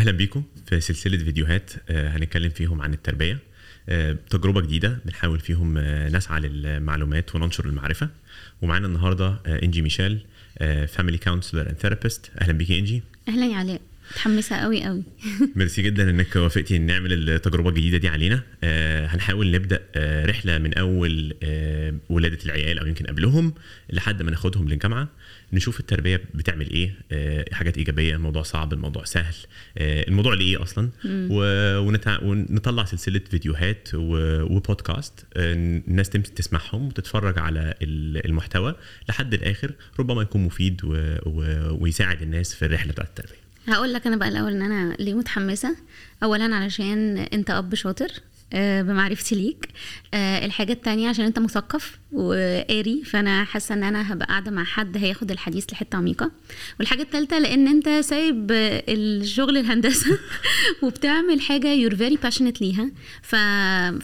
أهلا بيكم في سلسلة فيديوهات آه، هنتكلم فيهم عن التربية. آه، تجربة جديدة بنحاول فيهم آه، نسعى للمعلومات وننشر المعرفة. ومعانا النهارده إنجي ميشيل family counselor and therapist أهلا بيكي إنجي. أهلا يا علاء. متحمسة قوي قوي. ميرسي جدا إنك وافقتي إن نعمل التجربة الجديدة دي علينا. آه هنحاول نبدأ آه رحلة من أول آه ولادة العيال أو يمكن قبلهم لحد ما ناخدهم للجامعة. نشوف التربية بتعمل إيه آه حاجات إيجابية الموضوع صعب الموضوع سهل. آه الموضوع ليه أصلا؟ و- ونتع... ونطلع سلسلة فيديوهات و... وبودكاست آه الناس تسمعهم وتتفرج على ال- المحتوى لحد الآخر ربما يكون مفيد و... و... ويساعد الناس في الرحلة بتاعت التربية. هقول لك أنا بقى الأول إن أنا ليه متحمسة. اولا علشان أنت أب شاطر آه، بمعرفتي ليك. آه، الحاجة التانية عشان أنت مثقف. وقاري فأنا حاسة إن أنا هبقى قاعدة مع حد هياخد الحديث لحتة عميقة. والحاجة التالتة لأن أنت سايب الشغل الهندسة وبتعمل حاجة you're very passionate ليها ف...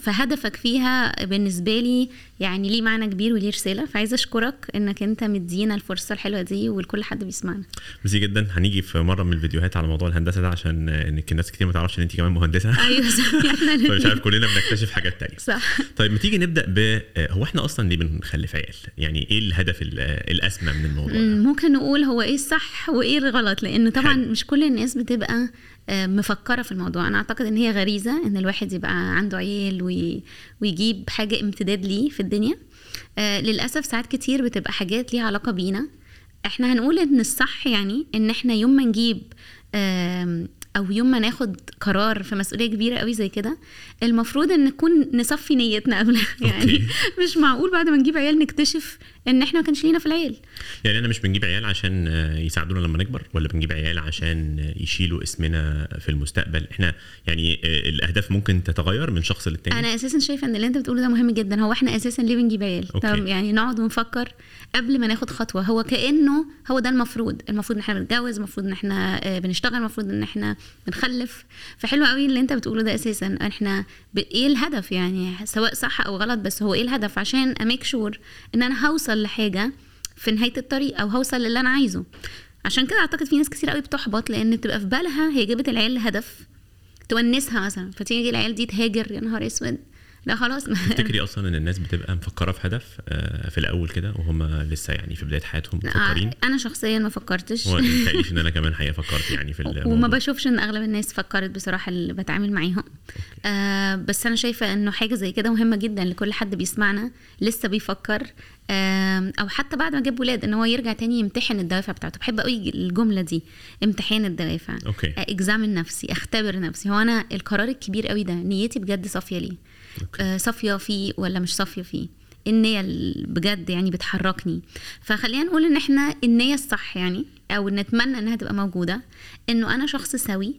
فهدفك فيها بالنسبة لي يعني ليه معنى كبير وليه رسالة. فعايزة أشكرك إنك أنت مدينا الفرصة الحلوة دي ولكل حد بيسمعنا. ميرسي جدا. هنيجي في مرة من الفيديوهات على موضوع الهندسة ده عشان إنك الناس كتير ما تعرفش إن انت كمان مهندسة. أيوه صح. إحنا فمش عارف. كلنا بنكتشف حاجات تانية. صح. طيب ما تيجي نبدأ ب هو إحنا أصلا ليه بنخلف عيال. يعني إيه الهدف ال- الأسمى من الموضوع ده؟ مم، ممكن نقول هو إيه الصح وإيه الغلط لأن طبعا حلو. مش كل الناس بتبقى آه، مفكرة في الموضوع. أنا أعتقد إن هي غريزة إن الواحد يبقى عنده عيال وي- ويجيب حاجة امتداد ليه في الدنيا. آه، للأسف ساعات كتير بتبقى حاجات ليها علاقة بينا. إحنا هنقول إن الصح يعني إن إحنا يوم ما نجيب أو يوم ما ناخد قرار في مسؤولية كبيرة قوي زي كده المفروض إن نكون نصفي نيتنا قبلها. يعني okay. مش معقول بعد ما نجيب عيال نكتشف إن إحنا ما كانش لينا في العيال يعني أنا مش بنجيب عيال عشان يساعدونا لما نكبر ولا بنجيب عيال عشان يشيلوا اسمنا في المستقبل؟ إحنا يعني الأهداف ممكن تتغير من شخص للتاني. أنا أساسا شايفة إن اللي أنت بتقوله ده مهم جدا. هو إحنا أساسا ليه بنجيب عيال. طب يعني نقعد ونفكر قبل ما ناخد خطوة هو كأنه هو ده المفروض. المفروض إن إحنا بنتجوز المفروض إن إحنا آه، بنشتغل المفروض إن إحنا بنخلف. فحلو قوي اللي أنت بتقوله ده أساسا. إحنا ب... إيه الهدف يعني؟ سواء صح أو غلط بس هو إيه الهدف؟ عشان اميك شور إن أنا هوصل لحاجة في نهاية الطريق أو هوصل للي أنا عايزه. عشان كده أعتقد في ناس كتير قوي بتحبط لأن بتبقى في بالها هي جابت العيال لهدف تونسها مثلا. فتيجي العيال دي تهاجر يا نهار أسود. لا خلاص. تفتكري أصلا إن الناس بتبقى مفكرة في هدف آه، في الأول كده وهم لسه يعني في بداية حياتهم مفكرين؟ أنا شخصيا ما فكرتش. هو متهيأليش إن أنا كمان حقيقه فكرت يعني في الموضوع. وما بشوفش إن أغلب الناس فكرت بصراحة اللي بتعامل معاهم. آه بس أنا شايفة إنه حاجة زي كده مهمة جدا لكل حد بيسمعنا لسه بيفكر آه أو حتى بعد ما جاب ولاد إن هو يرجع تاني يمتحن الدوافع بتاعته. بحب قوي الجملة دي امتحان الدوافع. أوكي. اكزامن نفسي اختبر نفسي. هو أنا القرار الكبير قوي ده نيتي بجد صافية ليه؟ آه، صافية فيه ولا مش صافية فيه. النية ال- بجد يعني بتحركني. فخلينا نقول إن إحنا النية الصح يعني أو نتمنى إنها تبقى موجودة إنه أنا شخص سوي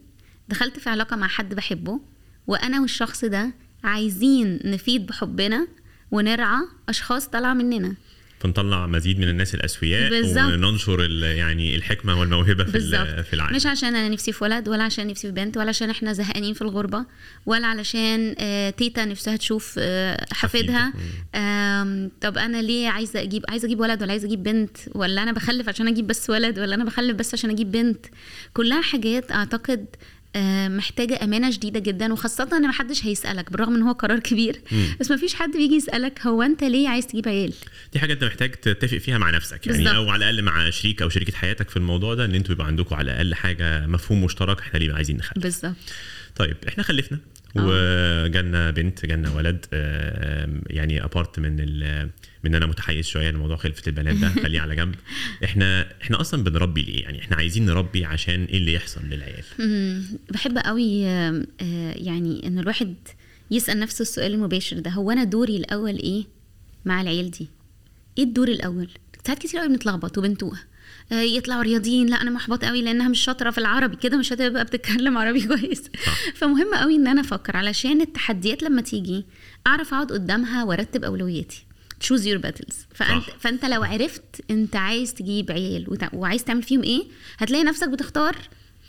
دخلت في علاقة مع حد بحبه وأنا والشخص ده عايزين نفيد بحبنا ونرعى أشخاص طالعة مننا. فنطلع مزيد من الناس الأسوياء بالظبط. وننشر يعني الحكمة والموهبة في ال- بالظبط. في العالم. مش عشان أنا نفسي في ولد ولا عشان نفسي في بنت ولا عشان إحنا زهقانين في الغربة ولا علشان آه، تيتا نفسها تشوف آه، حفيدها. طب أنا ليه عايزة أجيب عايزة أجيب ولد ولا عايزة أجيب بنت؟ ولا أنا بخلف عشان أجيب بس ولد ولا أنا بخلف بس عشان أجيب بنت؟ كلها حاجات أعتقد آه، محتاجة أمانة شديدة جدا وخاصة إن محدش هيسألك بالرغم إن هو قرار كبير بس مفيش حد بيجي يسألك هو أنت ليه عايز تجيب عيال؟ دي حاجة أنت محتاج تتفق فيها مع نفسك يعني بالظبط. أو على الأقل مع شريك أو شريكة حياتك في الموضوع ده إن أنتوا يبقى عندكم على الأقل حاجة مفهوم مشترك إحنا ليه عايزين نخلف بالظبط طيب إحنا خلفنا آه. وجالنا بنت جالنا ولد آم، يعني ابارت من ال من أنا متحيز شوية لموضوع خلفة البنات ده. خليه على جنب. إحنا إحنا أصلا بنربي ليه؟ يعني إحنا عايزين نربي عشان إيه اللي يحصل للعيال؟ بحب قوي آه، يعني إن الواحد يسأل نفسه السؤال المباشر ده. هو أنا دوري الأول إيه مع العيال دي؟ إيه الدور الأول؟ ساعات كتير قوي بنتلخبط وبنتوه. آه، يطلعوا رياضيين. لا أنا محبط قوي لأنها مش شاطرة في العربي. كده مش هتبقى بتتكلم عربي كويس. فمهم قوي إن أنا أفكر علشان التحديات لما تيجي أعرف أقعد قدامها وأرتب أولوياتي. Choose your battles. فانت صح. فأنت لو عرفت أنت عايز تجيب عيال وعايز تعمل فيهم إيه هتلاقي نفسك بتختار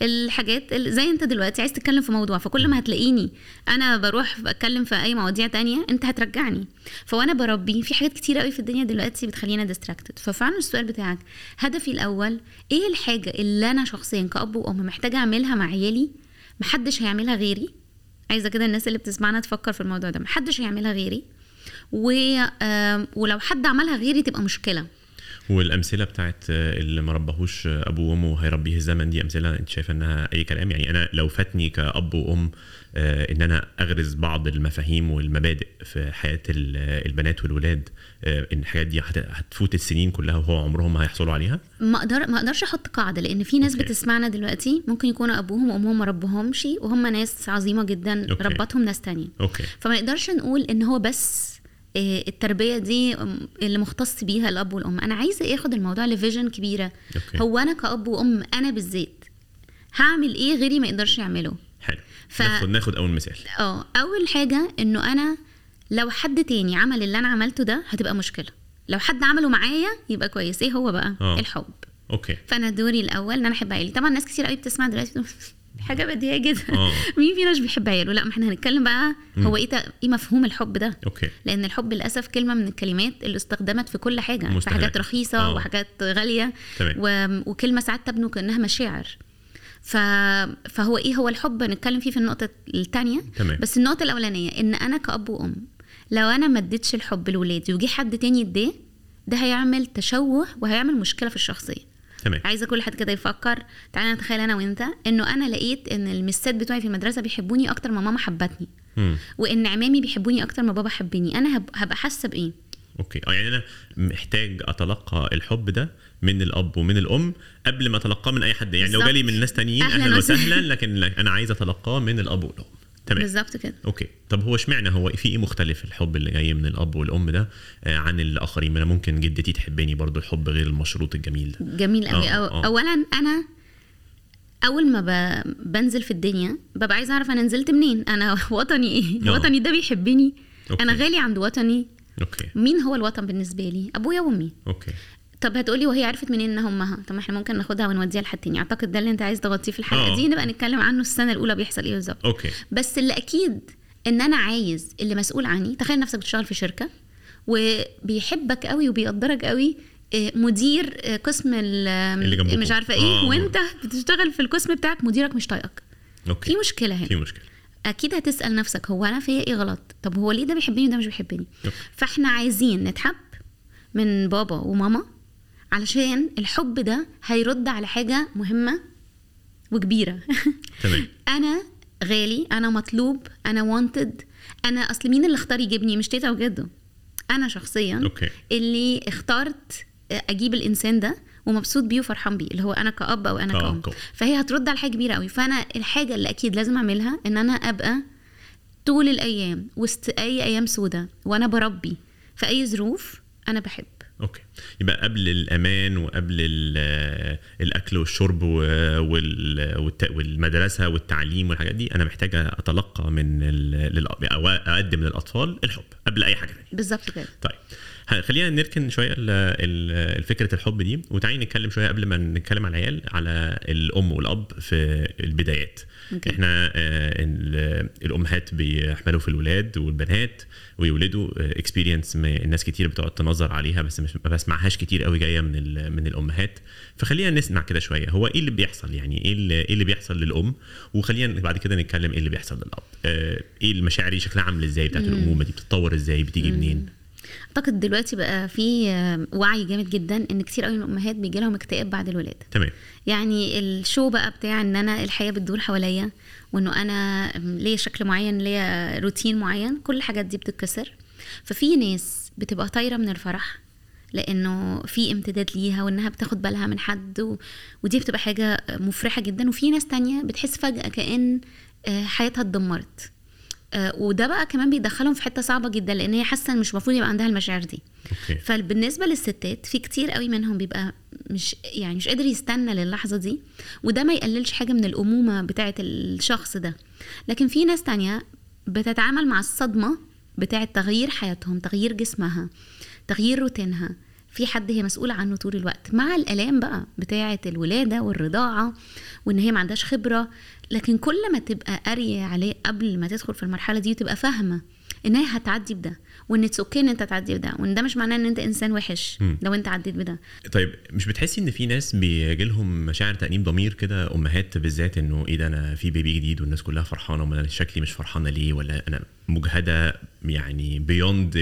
الحاجات اللي زي أنت دلوقتي عايز تتكلم في موضوع فكل ما هتلاقيني أنا بروح بتكلم في أي مواضيع تانية أنت هترجعني. فوأنا بربي في حاجات كتير قوي في الدنيا دلوقتي بتخلينا ديستراكتد ففعلا السؤال بتاعك هدفي الأول إيه الحاجة اللي أنا شخصيا كأب وأم محتاجة أعملها مع عيالي محدش هيعملها غيري؟ عايزة كده الناس اللي بتسمعنا تفكر في الموضوع ده محدش هيعملها غيري؟ و... ولو حد عملها غيري تبقى مشكلة. والأمثلة بتاعت آه، اللي ما ربهوش آه، ابوه وأمه هيربيه الزمن دي أمثلة أنت شايفة إنها أي كلام؟ يعني أنا لو فاتني كأب وأم آه، إن أنا اغرز بعض المفاهيم والمبادئ في حياة ال- البنات والولاد إن الحاجات دي هت- هتفوت السنين كلها وهو عمرهم ما هيحصلوا عليها؟ ما أقدر ما أقدرش أحط قاعدة لأن في ناس okay. بتسمعنا دلوقتي ممكن يكونوا أبوهم وأمهم ما ربوهمش وهم ناس عظيمة جدا okay. ربتهم ناس تانية. okay. فما نقدرش نقول إن هو بس التربية دي اللي مختص بيها الأب والأم. أنا عايزة ياخد الموضوع ل vision كبيرة. okay. هو أنا كأب وأم أنا بالذات هعمل إيه غيري ما يقدرش يعمله؟ حلو. ف- ناخد ناخد أول مثال. آه أول حاجة إنه أنا لو حد تاني عمل اللي أنا عملته ده هتبقى مشكلة. لو حد عمله معايا يبقى كويس. إيه هو بقى؟ آه. الحب. okay. فأنا دوري الأول إن أنا أحب عيالي طبعا ناس كتير قوي بتسمع دلوقتي حاجة بديهيه جدا آه. مين فينا مش بيحب عياله لا ما إحنا هنتكلم بقى هو إيه إيه مفهوم الحب ده okay لأن الحب للأسف كلمة من الكلمات اللي استخدمت في كل حاجة في مستهلكة. حاجات رخيصة آه. وحاجات غالية تمام. و... وكلمة ساعات تبدو كأنها مشاعر ف... فهو إيه هو الحب نتكلم فيه في النقطة الثانية. بس النقطة الأولانية إن أنا كأب وأم لو أنا ما اديتش الحب لولادي وجي حد تاني يديه ده هيعمل تشوه وهيعمل مشكلة في الشخصية تمام. عايزة كل حد كده يفكر. تعالى نتخيل أنا وأنت إنه أنا لقيت إن المسات بتوعي في المدرسة بيحبوني أكتر ما ماما حبتني. وإن عمامي بيحبوني أكتر ما بابا حبني. أنا هب- هبقى حاسة بإيه؟ أوكي. آه يعني أنا محتاج أتلقى الحب ده من الأب ومن الأم قبل ما أتلقاه من أي حد. يعني لو بالظبط. جالي من ناس تانيين أهلاً أهلا وسهلاً. وسهلا لكن أنا عايز أتلقاه من الأب والأم. تمام. بالظبط كده. أوكي. طب هو اشمعنى هو في إيه مختلف الحب اللي جاي من الأب والأم ده آه عن الآخرين؟ أنا ممكن جدتي تحبني برضو الحب غير المشروط الجميل ده. جميل قوي آه، أو آه. اولا أنا أول ما ب... بنزل في الدنيا ببقى عايزة أعرف أنا نزلت منين؟ أنا وطني إيه؟ آه. وطني ده بيحبني؟ أوكي. أنا غالي عند وطني؟ أوكي. مين هو الوطن بالنسبة لي؟ أبويا وأمي. أوكي. طب هتقولي وهي عرفت منين إنها أمها؟ طب ما إحنا ممكن ناخدها ونوديها لحد تاني. أعتقد ده اللي أنت عايز تغطيه في الحلقة آه. دي. نبقى نتكلم عنه السنة الأولى بيحصل إيه بالظبط. أوكي. بس اللي أكيد إن أنا عايز اللي مسؤول عني تخيل نفسك بتشتغل في شركة وبيحبك قوي وبيقدرك قوي آه، مدير آه، قسم ال- اللي. مش عارفة إيه. آه. وأنت بتشتغل في القسم بتاعك مديرك مش طايقك. أوكي. في مشكلة هنا. في مشكلة. أكيد هتسأل نفسك هو أنا فيا إيه غلط؟ طب هو ليه ده بيحبني وده مش بيحبني؟ أوكي. فإحنا عايزين نتحب من بابا وماما علشان الحب ده هيرد على حاجة مهمة وكبيرة. تمام. أنا غالي أنا مطلوب أنا wanted أنا أصل مين اللي اختار يجيبني؟ مش تيتا وجدو. أنا شخصيا أوكي. اللي اخترت أجيب الإنسان ده ومبسوط بيه وفرحان بيه اللي هو أنا كأب أو أنا كأم. كأم. فهي هترد على حاجة كبيرة قوي. فأنا الحاجة اللي أكيد لازم أعملها إن أنا أبقى طول الأيام وسط أي أيام سودة وأنا بربي في أي ظروف أنا بحب. أوكي. يبقى قبل الأمان وقبل ال- الأكل والشرب والمدرسة والتعليم والحاجات دي أنا محتاج أتلقى من أو أقدم للأطفال الحب قبل أي حاجة ثانية بالظبط كده. طيب خلينا نركن شوية الفكرة الحب دي وتعالي نتكلم شوية قبل ما نتكلم على العيال على الأم والأب في البدايات. أوكي. إحنا آه، ال- الأمهات بيحملوا في الولاد والبنات ويولدوا experience الناس كتير بتقعد تنظر عليها بس مش ما بسمعهاش كتير قوي جاية من من الأمهات. فخلينا نسمع كده شوية هو إيه اللي بيحصل يعني؟ إيه اللي, إيه اللي بيحصل للأم؟ وخلينا بعد كده نتكلم إيه اللي بيحصل للأب. آه، إيه المشاعر دي شكلها عامل إزاي؟ بتاعت الأمومة دي بتتطور إزاي؟ بتيجي منين؟ أعتقد دلوقتي بقى في آه، وعي جامد جدا إن كتير قوي من الأمهات بيجي لهم اكتئاب بعد الولادة. تمام. يعني الشو بقى بتاع إن أنا الحياة بتدور حواليا وإنه أنا ليا شكل معين ليا روتين معين كل الحاجات دي بتتكسر. ففي ناس بتبقى طايرة من الفرح لإنه في امتداد ليها وإنها بتاخد بالها من حد و... ودي بتبقى حاجة مفرحة جدا. وفي ناس تانية بتحس فجأة كأن آه، حياتها اتدمرت. وده بقى كمان بيدخلهم في حتة صعبة جدا لأن هي حاسة إن مش المفروض يبقى عندها المشاعر دي. أوكي. فبالنسبة للستات في كتير قوي منهم بيبقى مش يعني مش قادر يستنى للحظة دي وده ما يقللش حاجة من الأمومة بتاعة الشخص ده. لكن في ناس تانية بتتعامل مع الصدمة بتاعة تغيير حياتهم تغيير جسمها تغيير روتينها. في حد هي مسؤولة عنه طول الوقت. مع الآلام بقى بتاعة الولادة والرضاعة وإن هي ما عندهاش خبرة لكن كل ما تبقى قارية عليه قبل ما تدخل في المرحلة دي وتبقى فاهمة ان هي هتعدي بده وإن it's okay إن أنت تعدي بده وإن ده مش معناه إن أنت إنسان وحش. لو أنت عديت بده طيب مش بتحسي إن في ناس بيجي لهم مشاعر تأنيب ضمير كده أمهات بالذات إنه إيه ده أنا في بيبي جديد والناس كلها فرحانة وما أنا شكلي مش فرحانة ليه ولا أنا مجهدة يعني beyond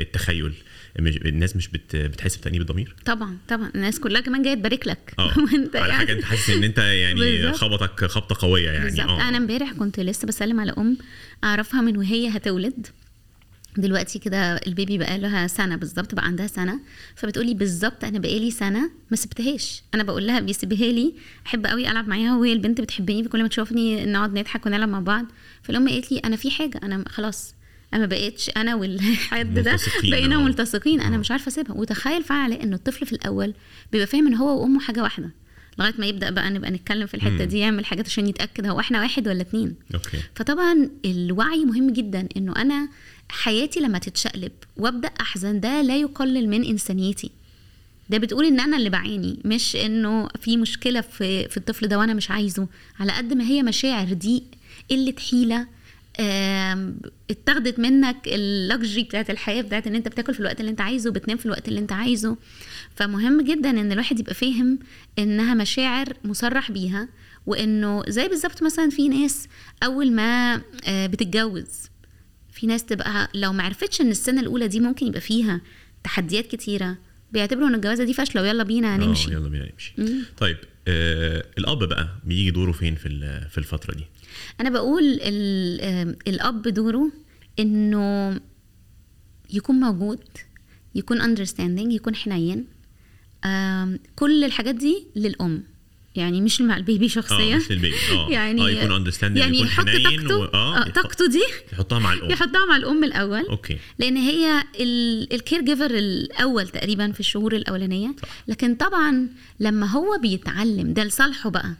التخيل مش الناس مش بت بتحس بتأنيب الضمير؟ طبعا طبعا. الناس كلها كمان جاية تبارك لك. آه. وانت على حاجة أنت حاسس إن أنت يعني. خبطك خبطة قوية يعني. بالظبط. آه. أنا امبارح كنت لسه بسلم على أم أعرفها من وهي هتولد. دلوقتي كده البيبي بقى لها سنة بالظبط بقى عندها سنة. فبتقولي بالظبط أنا بقالي سنة ما سبتهاش. أنا بقول لها بيسيبها لي أحب قوي ألعب معاها وهي البنت بتحبني فكل ما تشوفني نقعد نضحك ونلعب مع بعض. فالأم قالت لي أنا في حاجة أنا خلاص ما بقتش أنا والحد ده بقينا آه. ملتصقين أنا آه. مش عارفة أسيبها وتخيل فعلا انه الطفل في الأول بيبقى فاهم إن هو وأمه حاجة واحدة لغاية ما يبدأ بقى نبقى نتكلم في الحتة. دي يعمل حاجات عشان يتأكد هو إحنا واحد ولا اتنين أوكي فطبعا الوعي مهم جدا إنه أنا حياتي لما تتشقلب وأبدأ أحزن ده لا يقلل من إنسانيتي ده بتقول إن أنا اللي بعاني مش إنه في مشكلة في في الطفل ده وأنا مش عايزه على قد ما هي مشاعر ضيق قلة حيلة اتاخدت منك ال luxury بتاعت الحياة بتاعت إن أنت بتاكل في الوقت اللي أنت عايزه وبتنام في الوقت اللي أنت عايزه. فمهم جدا إن الواحد يبقى فاهم إنها مشاعر مصرح بيها وإنه زي بالظبط مثلا في ناس أول ما آه، بتتجوز في ناس تبقى لو ما عرفتش إن السنة الأولى دي ممكن يبقى فيها تحديات كتيرة بيعتبروا إن الجوازة دي فاشلة ويلا بينا آه، نمشي. يلا بينا نمشي. طيب آه الأب بقى بيجي دوره فين في في الفترة دي؟ أنا بقول الأب دوره إنه يكون موجود يكون understanding يكون حنين كل الحاجات دي للأم. يعني مش مع البيبي شخصيا. آه مش للبيبي. آه. يعني آه يكون understanding يعني يكون يحط حنين طاقته و- آه، آه يحط- طاقته دي يحطها مع الأم. يحطها مع الأم الأول. أوكي. لأن هي ال caregiver الأول تقريبا في الشهور الأولانية. صح. لكن طبعا لما هو بيتعلم ده لصالحه بقى.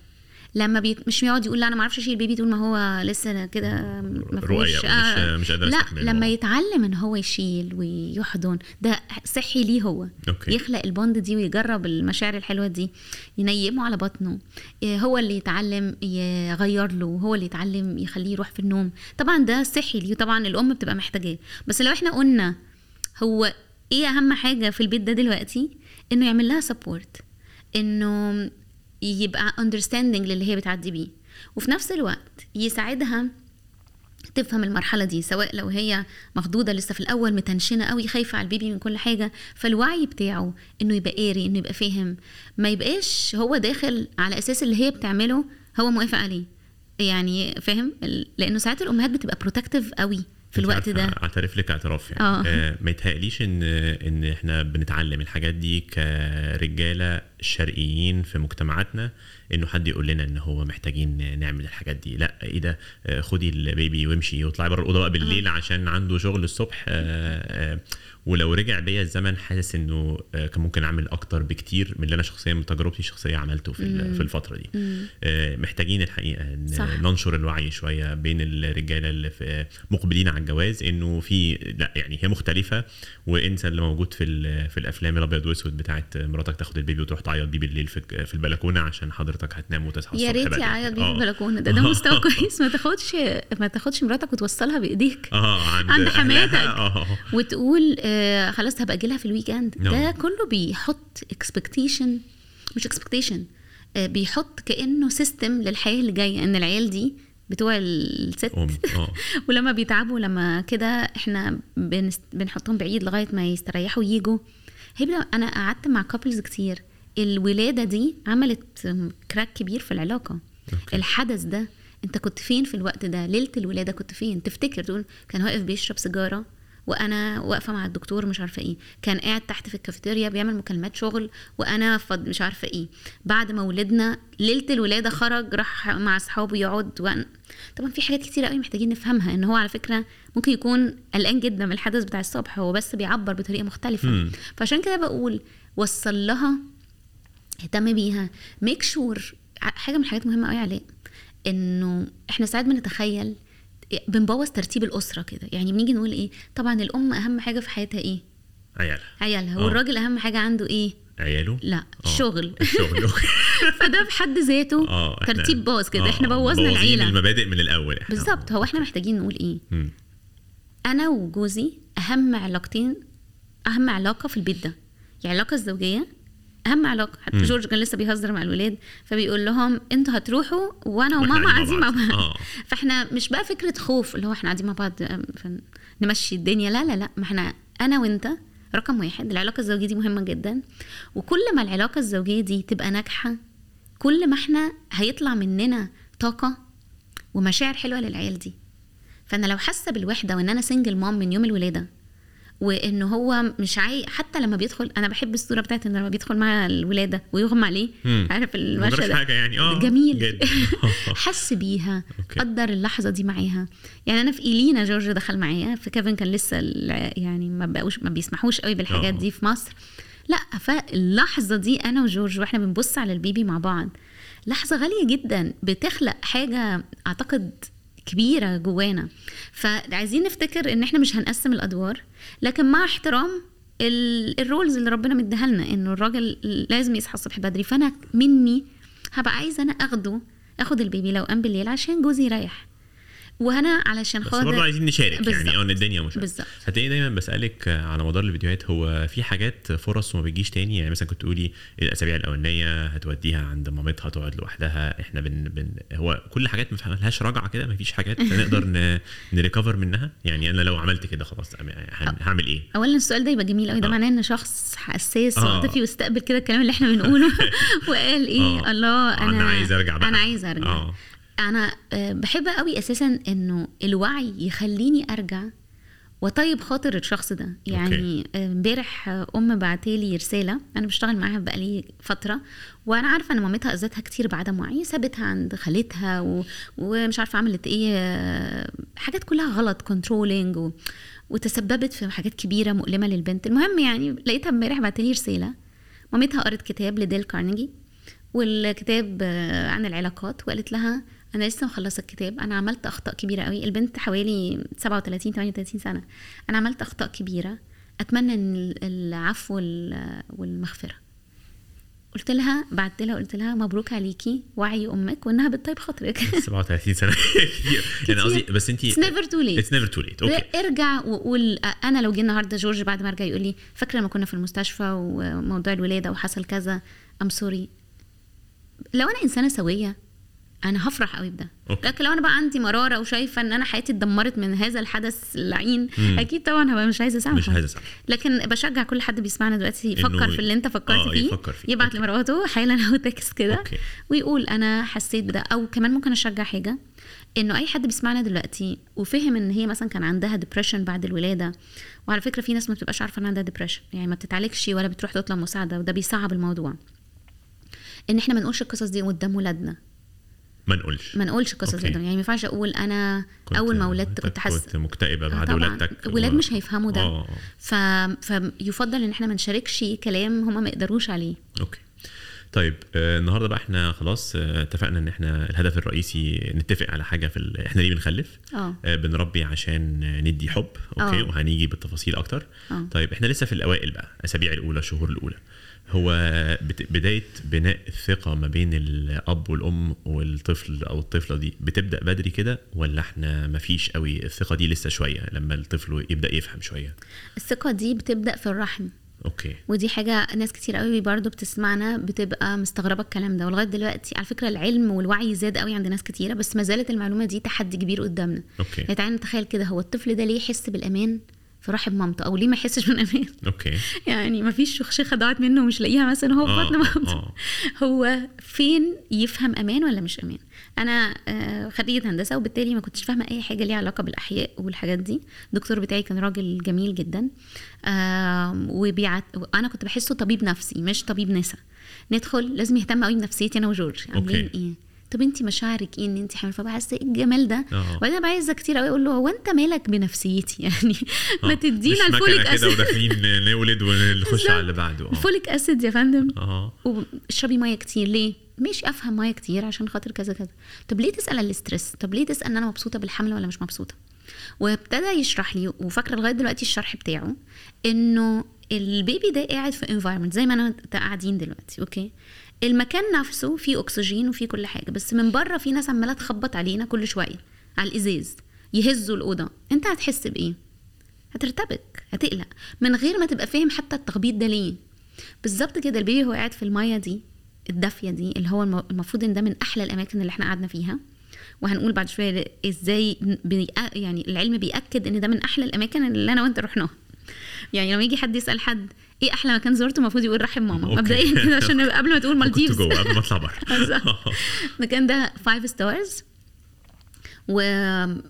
لما بيت... مش يقعد يقول لا أنا ما أعرفش أشيل البيبي طول ما هو لسه كده فيهوش ومش- مش قادر لا لما. يتعلم إن هو يشيل ويحضن ده صحي ليه هو. أوكي. يخلق ال bond دي ويجرب المشاعر الحلوة دي ينيمه على بطنه. إيه هو اللي يتعلم يغير له هو اللي يتعلم يخليه يروح في النوم. طبعا ده صحي ليه طبعا الأم بتبقى محتاجاه. بس لو إحنا قلنا هو إيه أهم حاجة في البيت ده دلوقتي؟ إنه يعمل لها support إنه يبقى understanding للي هي بتعدي بيه. وفي نفس الوقت يساعدها تفهم المرحلة دي سواء لو هي مخضوضة لسه في الأول متنشنة قوي خايفة على البيبي من كل حاجة فالوعي بتاعه إنه يبقى قاري إنه يبقى فاهم. ما يبقاش هو داخل على أساس اللي هي بتعمله هو موافق عليه. يعني فاهم؟ لأنه ساعات الأمهات بتبقى protective قوي في الوقت ده. اعترف لك اعتراف يعني. آه. آه ما يتهيأليش ان إن إحنا بنتعلم الحاجات دي كرجالة شرقيين في مجتمعاتنا إنه حد يقول لنا ان هو محتاجين نعمل الحاجات دي. لا إيه ده؟ آه، خدي البيبي وامشي واطلعي بره الأوضة بقى بالليل عشان عنده شغل الصبح. آه، آه، ولو رجع بيا الزمن حاسس إنه كان ممكن أعمل أكتر بكتير من اللي أنا شخصيا من تجربتي الشخصية عملته في في الفترة دي. محتاجين الحقيقة إن صح. ننشر الوعي شوية بين الرجالة اللي في مقبلين على الجواز إنه في لا يعني هي مختلفة. وإنسى اللي موجود في في الأفلام الأبيض وأسود بتاعت مراتك تاخد البيبي وتروح تعيط بيه بالليل في في البلكونة عشان حضرتك هتنام وتصحى يا الصبح ريت بدري. يعيط بيه في آه. البلكونة ده ده مستوى كويس ما تاخدش ما تاخدش مراتك وتوصلها بإيديك آه عند, عند. حماتك. آه وتقول آه خلاص هبقى أجي لها في ال weekend نعم. ده كله بيحط expectation مش expectation آه بيحط كأنه system للحياة اللي جاية إن العيال دي بتوع الست ولما بيتعبوا لما كده إحنا. بنحطهم بعيد لغاية ما يستريحوا يجوا هيبدا أنا قعدت مع couples كتير الولادة دي عملت crack كبير في العلاقة. أوكي. الحدث ده أنت كنت فين في الوقت ده؟ ليلة الولادة كنت فين؟ تفتكر تقول كان واقف بيشرب سيجارة وأنا واقفة مع الدكتور مش عارفة إيه. كان قاعد تحت في الكافيتيريا بيعمل مكالمات شغل وأنا فض مش عارفة إيه. بعد ما ولدنا ليلة الولادة خرج راح مع أصحابه يقعد وأنا... طبعا في حاجات كتيرة قوي محتاجين نفهمها. إن هو على فكرة ممكن يكون قلقان جدا من الحدث بتاع الصبح هو بس بيعبر بطريقة مختلفة. مم. فعشان كده بقول وصل لها اهتم بيها. ميك شور حاجة من الحاجات مهمة قوي علاء إنه إحنا ساعات بنتخيل بنبوظ ترتيب الأسرة كده. يعني بنيجي نقول إيه؟ طبعا الأم أهم حاجة في حياتها إيه؟ عيالها. عيالها. آه. والراجل أهم حاجة عنده إيه؟ عياله؟ لا آه. الشغل أوكي. فده في حد ذاته إحنا- ترتيب باظ كده. آه، إحنا بوظنا العيلة. المبادئ من الأول بالظبط. هو إحنا محتاجين نقول إيه؟ مم. أنا وجوزي أهم علاقتين أهم علاقة في البيت ده. يعني العلاقة الزوجية أهم علاقة. حتى مم. جورج كان لسه بيهزر مع الولاد فبيقول لهم أنتوا هتروحوا وأنا وماما قاعدين مع بعض. آه. فإحنا مش بقى فكرة خوف اللي هو إحنا قاعدين مع بعض أم، فنمشي الدنيا. لا لا لا. ما إحنا أنا وأنت رقم واحد. العلاقة الزوجية دي مهمة جدا. وكل ما العلاقة الزوجية دي تبقى ناجحة كل ما إحنا هيطلع مننا طاقة ومشاعر حلوة للعيال دي. فأنا لو حاسة بالوحدة وإن أنا single mom من يوم الولادة وإن هو مش عاي حتى لما بيدخل أنا بحب الصورة بتاعت إن لما بيدخل مع الولادة ويغمى عليه. عارف المشهد حاجة يعني. آه جميل. حس بيها. أوكي. قدر اللحظة دي معاها. يعني أنا في إيلينا جورج دخل معايا في كيفن كان لسه يعني ما بقوش ما بيسمحوش قوي بالحاجات آه. دي في مصر. لأ فاللحظة دي أنا وجورج وإحنا بنبص على البيبي مع بعض لحظة غالية جدا بتخلق حاجة أعتقد كبيرة جوانا. فعايزين نفتكر إن إحنا مش هنقسم الأدوار لكن مع احترام ال- ال roles اللي ربنا مديها لنا إنه الراجل لازم يصحى الصبح بدري فأنا مني هبقى عايزة أنا آخده آخد البيبي لو قام بالليل عشان جوزي يريح. وأنا علشان بس برضه خاطر عايزين نشارك بالظبط. يعني آه الدنيا مش بالظبط. هتلاقي دايما بسألك على مدار الفيديوهات هو في حاجات فرص وما بتجيش تاني يعني مثلا كنت تقولي الأسابيع الأولانية هتوديها عند مامتها تقعد لوحدها إحنا بن, بن هو كل حاجات ما لهاش رجعة كده ما فيش حاجات نقدر ن... نريكفر منها يعني أنا لو عملت كده خلاص هن- هعمل إيه؟ اولا السؤال ده يبقى جميل قوي ده آه. معناه إن شخص حساس آه. وعاطفي واستقبل كده الكلام اللي إحنا بنقوله وقال إيه آه. الله أنا أنا عايز أرجع بقى. أنا عايز أرجع آه. أنا آه، بحب قوي أساسا إنه الوعي يخليني أرجع وطيب خاطر الشخص ده. يعني آه، امبارح أم بعتالي رسالة أنا بشتغل معاها بقالي فترة وأنا عارفة إن مامتها أذتها كتير بعدم وعي سابتها عند خالتها و... ومش عارفة عملت إيه آه، حاجات كلها غلط كنترولينج و... وتسببت في حاجات كبيرة مؤلمة للبنت. المهم يعني لقيتها امبارح بعتلي رسالة مامتها قرت كتاب لديل كارنيجي والكتاب عن العلاقات وقالت لها أنا لسه مخلصة الكتاب. أنا عملت أخطاء كبيرة قوي البنت حوالي 37 38 سنة. أنا عملت أخطاء كبيرة. أتمنى إن العفو وال- والمغفرة. قلت لها بعت لها قلت لها مبروك عليكي. وعي أمك وإنها بتطيب خاطرك. 37 سنة. يعني قصدي بس انت It's never too late. It's never too late. Okay ارجع وقول أنا لو جه النهارده جورج بعد ما ارجع يقول لي فاكرة لما كنا في المستشفى وموضوع الولادة وحصل كذا؟ I'm sorry لو أنا إنسانة سوية أنا هفرح قوي بده. لكن لو أنا بقى عندي مرارة وشايفة إن أنا حياتي اتدمرت من هذا الحدث اللعين مم. أكيد طبعا هبقى مش عايزة أسامحه مش عايزة أسامحه. لكن بشجع كل حد بيسمعنا دلوقتي يفكر في اللي أنت فكرت آه، فيه يفكر فيه. يبعت. لمراته حالا أو text كده. ويقول أنا حسيت بده أو كمان ممكن أشجع حاجة إنه أي حد بيسمعنا دلوقتي وفهم إن هي مثلا كان عندها depression بعد الولادة وعلى فكرة في ناس ما بتبقاش عارفة ان عندها depression يعني ما بتتعالجش ولا بتروح تطلب مساعدة وده بيصعب الموضوع إن إحنا ما نقولش القصص دي قدام ولادنا ما نقولش. ما نقولش القصص okay. يعني ما ينفعش أقول أنا أول ما ولدت كنت حاسه كنت مكتئبة آه بعد طبعاً. ولادتك. الولاد مش هيفهموا ده. آه، آه. ف... فيفضل إن إحنا ما نشاركش كلام هما ما يقدروش عليه. okay. طيب آه النهارده بقى إحنا خلاص آه اتفقنا إن إحنا الهدف الرئيسي نتفق على حاجة في ال... إحنا ليه بنخلف؟ آه. آه بنربي عشان آه، ندي حب. أوكي؟ آه. وهنيجي بالتفاصيل أكتر. آه. طيب إحنا لسه في الأوائل بقى اسابيع الأولى الشهور الأولى. هو. بداية بناء الثقة ما بين الأب والأم والطفل أو الطفلة دي بتبدأ بدري كده ولا إحنا ما فيش قوي؟ الثقة دي لسه شوية لما الطفل يبدأ يفهم شوية. الثقة دي بتبدأ في الرحم. Okay. ودي حاجة ناس كتير قوي برضو بتسمعنا بتبقى مستغربة الكلام ده. ولغاية دلوقتي على فكرة العلم والوعي زاد قوي عند ناس كتيرة بس ما زالت المعلومة دي تحدي كبير قدامنا. Okay. يعني تعالى نتخيل كده هو الطفل ده ليه يحس بالأمان؟ في رحم مامته أو ليه ما يحسش بالأمان okay. يعني ما فيش شخشخة ضاعت منه ومش لاقيها مثلا هو في آه، بطن آه، مامته. آه. هو فين يفهم أمان ولا مش أمان؟ أنا خريجة هندسة وبالتالي ما كنتش فاهمة أي حاجة ليها علاقة بالأحياء والحاجات دي. الدكتور بتاعي كان راجل جميل جدا. وبيعت أنا كنت بحسه طبيب نفسي مش طبيب نسا. ندخل لازم يهتم قوي بنفسيتي أنا وجورج. عاملين. إيه؟ طب انت مشاعرك إيه ان انت حامل؟ فبحس إيه الجمال ده. وبعدين أنا عايزة كتير قوي أقول له هو أنت مالك بنفسيتي؟ يعني ما. تدينا الفوليك كده أسيد. وداخلين نولد ونخش على اللي بعده. الفوليك أسيد يا فندم. آه واشربي مية كتير. ليه؟ مش أفهم مية كتير عشان خاطر كذا كذا. طب ليه تسأل على ال stress طب ليه تسأل إن أنا مبسوطة بالحمل ولا مش مبسوطة؟ وابتدى يشرح لي وفاكرة لغاية دلوقتي الشرح بتاعه إنه البيبي ده قاعد في environment زي ما أنا قاعدين دلوقتي okay؟ المكان نفسه فيه أكسجين وفيه كل حاجة بس من بره في ناس عمالة تخبط علينا كل شوية على الإزاز يهزوا الأوضة. أنت هتحس بإيه؟ هترتبك هتقلق. من غير ما تبقى فاهم حتى التخبيط ده ليه. بالظبط كده البيبي هو قاعد في المية دي الدافية دي اللي هو الم- المفروض إن ده من أحلى الأماكن اللي إحنا قعدنا فيها. وهنقول بعد شوية إزاي. يعني العلم بيأكد إن ده من أحلى الأماكن اللي أنا وأنت رحناها. يعني لما يجي حد يسأل حد إيه أحلى مكان زرته؟ المفروض يقول رحم ماما. مبدئيا كده عشان قبل ما تقول مالديفز. جوه قبل ما أطلع بره. المكان ده five stars و...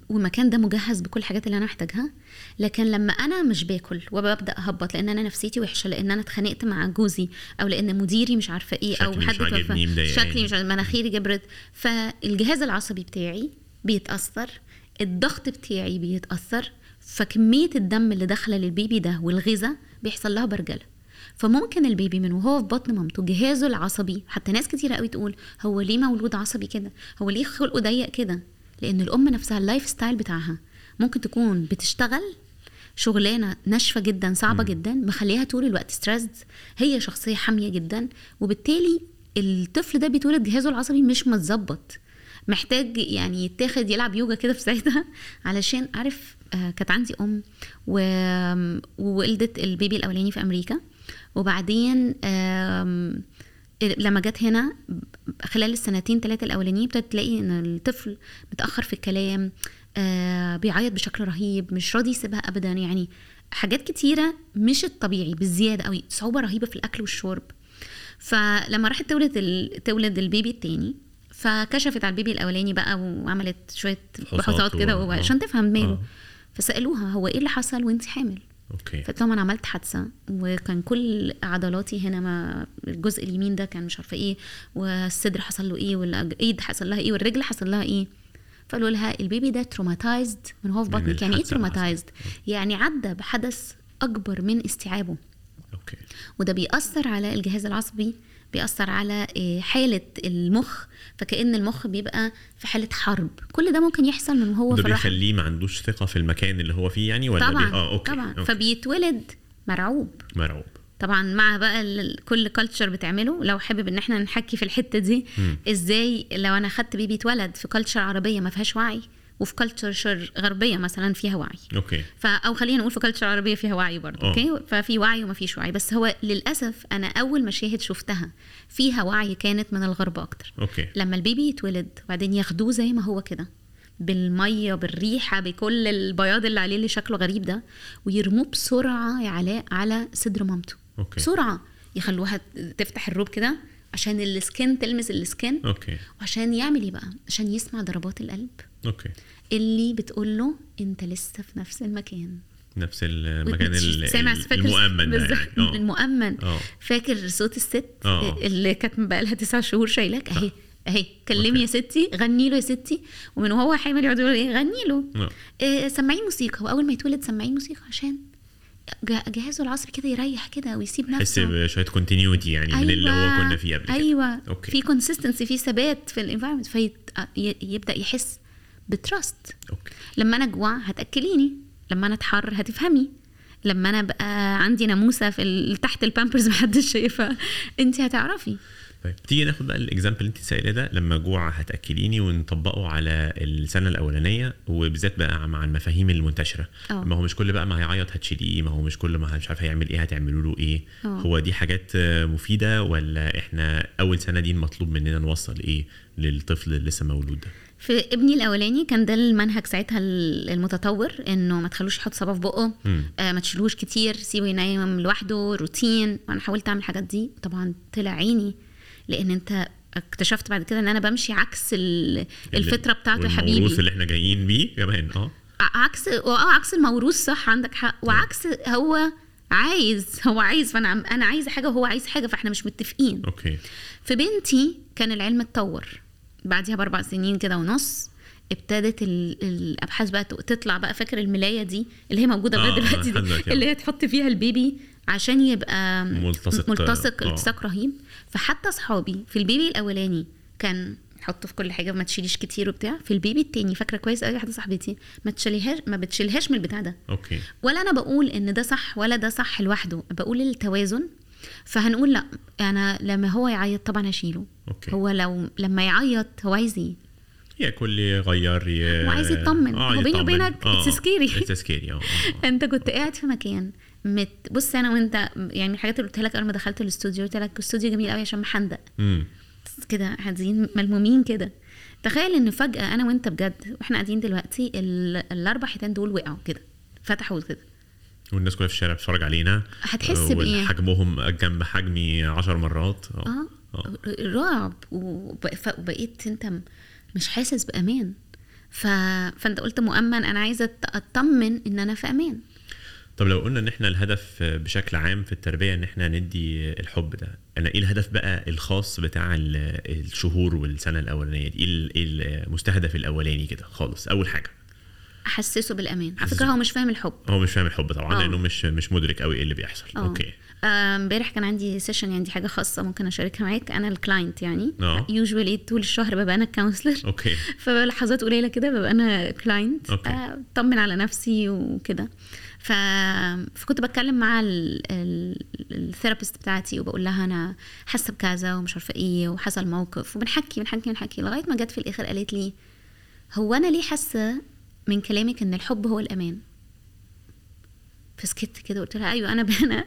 والمكان ده مجهز بكل الحاجات اللي أنا محتاجها. لكن لما أنا مش باكل وببدأ أهبط لأن أنا نفسيتي وحشة لأن أنا اتخانقت مع جوزي أو لأن مديري مش عارفة إيه أو حد توفى. شكلي مش مناخيري جبرت فالجهاز العصبي بتاعي بيتأثر. الضغط بتاعي بيتأثر. فكمية الدم اللي داخلة للبيبي ده والغذاء بيحصل لها برجلة. فممكن البيبي من وهو في بطن مامته جهازه العصبي حتى ناس كتيرة قوي تقول هو ليه مولود عصبي كده؟ هو ليه خلقه ضيق كده؟ لأن الأم نفسها ال lifestyle بتاعها ممكن تكون بتشتغل شغلانة ناشفة جدا صعبة مم. جدا مخليها طول الوقت stressed هي شخصية حامية جدا وبالتالي الطفل ده بيتولد جهازه العصبي مش متظبط. محتاج يعني يتاخد يلعب يوجا كده في ساعتها علشان عارف كانت عندي أم. وولدت البيبي الأولاني في أمريكا وبعدين لما جت هنا خلال السنتين ثلاثة الأولانيين ابتدت تلاقي إن الطفل متأخر في الكلام آه بيعيط بشكل رهيب مش راضي يسيبها أبدا يعني حاجات كتيرة مش الطبيعي بالزيادة أوي صعوبة رهيبة في الأكل والشرب فلما راحت تولد. تولد البيبي التاني فكشفت على البيبي الأولاني بقى وعملت شوية فحوصات بحوثات كده عشان تفهم ماله فسألوها هو إيه اللي حصل وأنت حامل؟ Okay. فقلت لهم أنا عملت حادثة وكان كل عضلاتي هنا ما الجزء اليمين ده كان مش عارفة إيه والصدر حصل له إيه والايد حصل لها إيه والرجل حصل لها إيه. فقالوا لها البيبي ده traumatized من هو في من بطنك؟ يعني إيه traumatized يعني عدى بحدث أكبر من استيعابه. Okay. وده بيأثر على الجهاز العصبي بيأثر على إيه، حالة المخ فكأن المخ بيبقى في حالة حرب. كل ده ممكن يحصل من هو ده في بيخليه ما عندوش ثقة في المكان اللي هو فيه يعني ولا طبعا بي... آه okay طبعا. Okay. فبيتولد مرعوب. مرعوب. طبعا مع بقى كل culture بتعمله. لو حابب إن إحنا نحكي في الحتة دي مم. إزاي لو أنا خدت بيبي اتولد في culture عربية ما فيهاش وعي؟ وفي culture غربية مثلا فيها وعي. Okay. ف أو خلينا نقول في culture عربية فيها وعي برضه آه. okay؟ ففي وعي وما فيش وعي. بس هو للأسف أنا أول مشاهد شفتها فيها وعي كانت من الغرب أكتر. Okay. لما البيبي يتولد وبعدين ياخدوه زي ما هو كده بالمية بالريحه بكل البياض اللي عليه اللي شكله غريب ده ويرموه بسرعة يا علاء على صدر مامته. okay. بسرعة يخلوها تفتح الروب كده عشان ال skin تلمس ال skin okay. وعشان يعمل إيه بقى؟ عشان يسمع ضربات القلب. okay. اللي بتقول له أنت لسه في نفس المكان. نفس المكان المأمن يعني. آه. المأمن. آه. فاكر صوت الست آه. اللي كانت بقى لها تسع شهور شايلاك؟ أهي أهي كلمي okay. يا ستي غني له يا ستي. ومن وهو حامل يقعدوا يقولوا إيه؟ غني له. آه. إيه سمعيه موسيقى. وأول ما يتولد سمعيه موسيقى عشان جهازه العصبي كده يريح كده ويسيب تحس نفسه. بشويه continuity يعني من اللي هو كنا فيه قبل كده. أيوه. okay. في consistency في ثبات في ال environment فيبدا يحس ب trust okay. لما أنا اجوع هتأكليني لما أنا أتحر هتهويني. لما أنا بقى عندي ناموسة في تحت البامبرز محدش شايفها انت هتعرفي. طيب تيجي ناخد بقى ال example اللي انت سائله ده لما جوع هتأكليني ونطبقه على السنة الأولانية وبالذات بقى مع المفاهيم المنتشرة آه. ما هو مش كل بقى ما هيعيط هتشيليه ما هو مش كل ما مش عارف هيعمل إيه هتعملوا له إيه آه. هو دي حاجات مفيدة ولا إحنا أول سنة دي المطلوب مننا نوصل إيه للطفل اللي لسه مولود ده في ابني الأولاني كان ده المنهج ساعتها ال- المتطور إنه ما تخلوش يحط صباعه في بقه. آه ما تشيلوش كتير سيبه ينام لوحده روتين وأنا حاولت أعمل الحاجات دي طبعا طلع عيني لأن انت اكتشفت بعد كده ان أنا بمشي عكس ال- الفطرة بتاعته حبيبي. والموروث اللي إحنا جايين بيه كمان آه. عكس آه عكس الموروث صح عندك حق. وعكس هو عايز هو عايز فأنا أنا عايزة حاجة وهو عايز حاجة فإحنا مش متفقين. okay. في بنتي كان العلم اتطور. بعديها بأربع سنين كده ونص ابتدت ال- الأبحاث بقى تطلع بقى. فاكر الملاية دي اللي هي موجودة لغاية آه، دلوقتي دي؟ آه. اللي هي تحط فيها ال baby عشان يبقى ملتصق- ملتصق آه. التصاق رهيب. فحتى اصحابي في ال baby الأولاني كان حطه في كل حاجة ما تشيليش كتير وبتاع في ال baby التاني فاكرة كويس قوي واحدة صاحبتي ما تشيليهاش ما بتشيلهاش من البتاع ده okay ولا أنا بقول إن ده صح ولا ده صح لوحده بقول التوازن فهنقول لأ أنا لما هو يعيط طبعا هشيله okay هو لو لما يعيط هو عايز إيه ياكل يغير ي... وعايز يطمن. هو بيني. وبينك. it's scary آه آه. أنت كنت قاعد في مكان مت بص أنا وأنت يعني من الحاجات اللي قلتها لك أول ما دخلت الاستوديو قلت لك الاستوديو جميل قوي عشان محندق. كده قاعدين ملمومين كده. تخيل إن فجأة أنا وأنت بجد وإحنا قاعدين دلوقتي ال- الأربع حيتان دول وقعوا كده فتحوا كده. والناس كلها في الشارع بتتفرج علينا. هتحس آه، بإيه؟ وحجمهم جنب حجمي عشر مرات. آه. رعب. وب- ف- وبقيت أنت مش حاسس بأمان. ف... فأنت قلت مؤمن أنا عايزة أطمن إن أنا في أمان. طب لو قلنا إن إحنا الهدف بشكل عام في التربية إن إحنا ندي الحب ده أنا إيه الهدف بقى الخاص بتاع ال- الشهور والسنة الأولانية دي؟ إيه إيه المستهدف الأولاني كده خالص؟ أول حاجة. أحسسه بالأمان. على فكرة هو مش فاهم الحب. هو مش فاهم الحب طبعا آه. لأنه مش مش مدرك قوي إيه اللي بيحصل. آه. أوكي. آه، امبارح كان عندي session يعني دي حاجة خاصة ممكن أشاركها معاك. أنا ال client يعني. آه. usually طول الشهر ببقى أنا ال counselor okay. فلحظات قليلة كده ببقى أنا client. اطمن على نفسي وكده. ف... فكنت بتكلم مع ال therapist بتاعتي وبقول لها أنا حاسة بكذا ومش عارفة إيه وحصل موقف. وبنحكي بنحكي بنحكي لغاية ما جت في الآخر قالت لي هو أنا ليه حاسة من كلامك إن الحب هو الأمان؟ فسكت كده قلت لها أيوه أنا أنا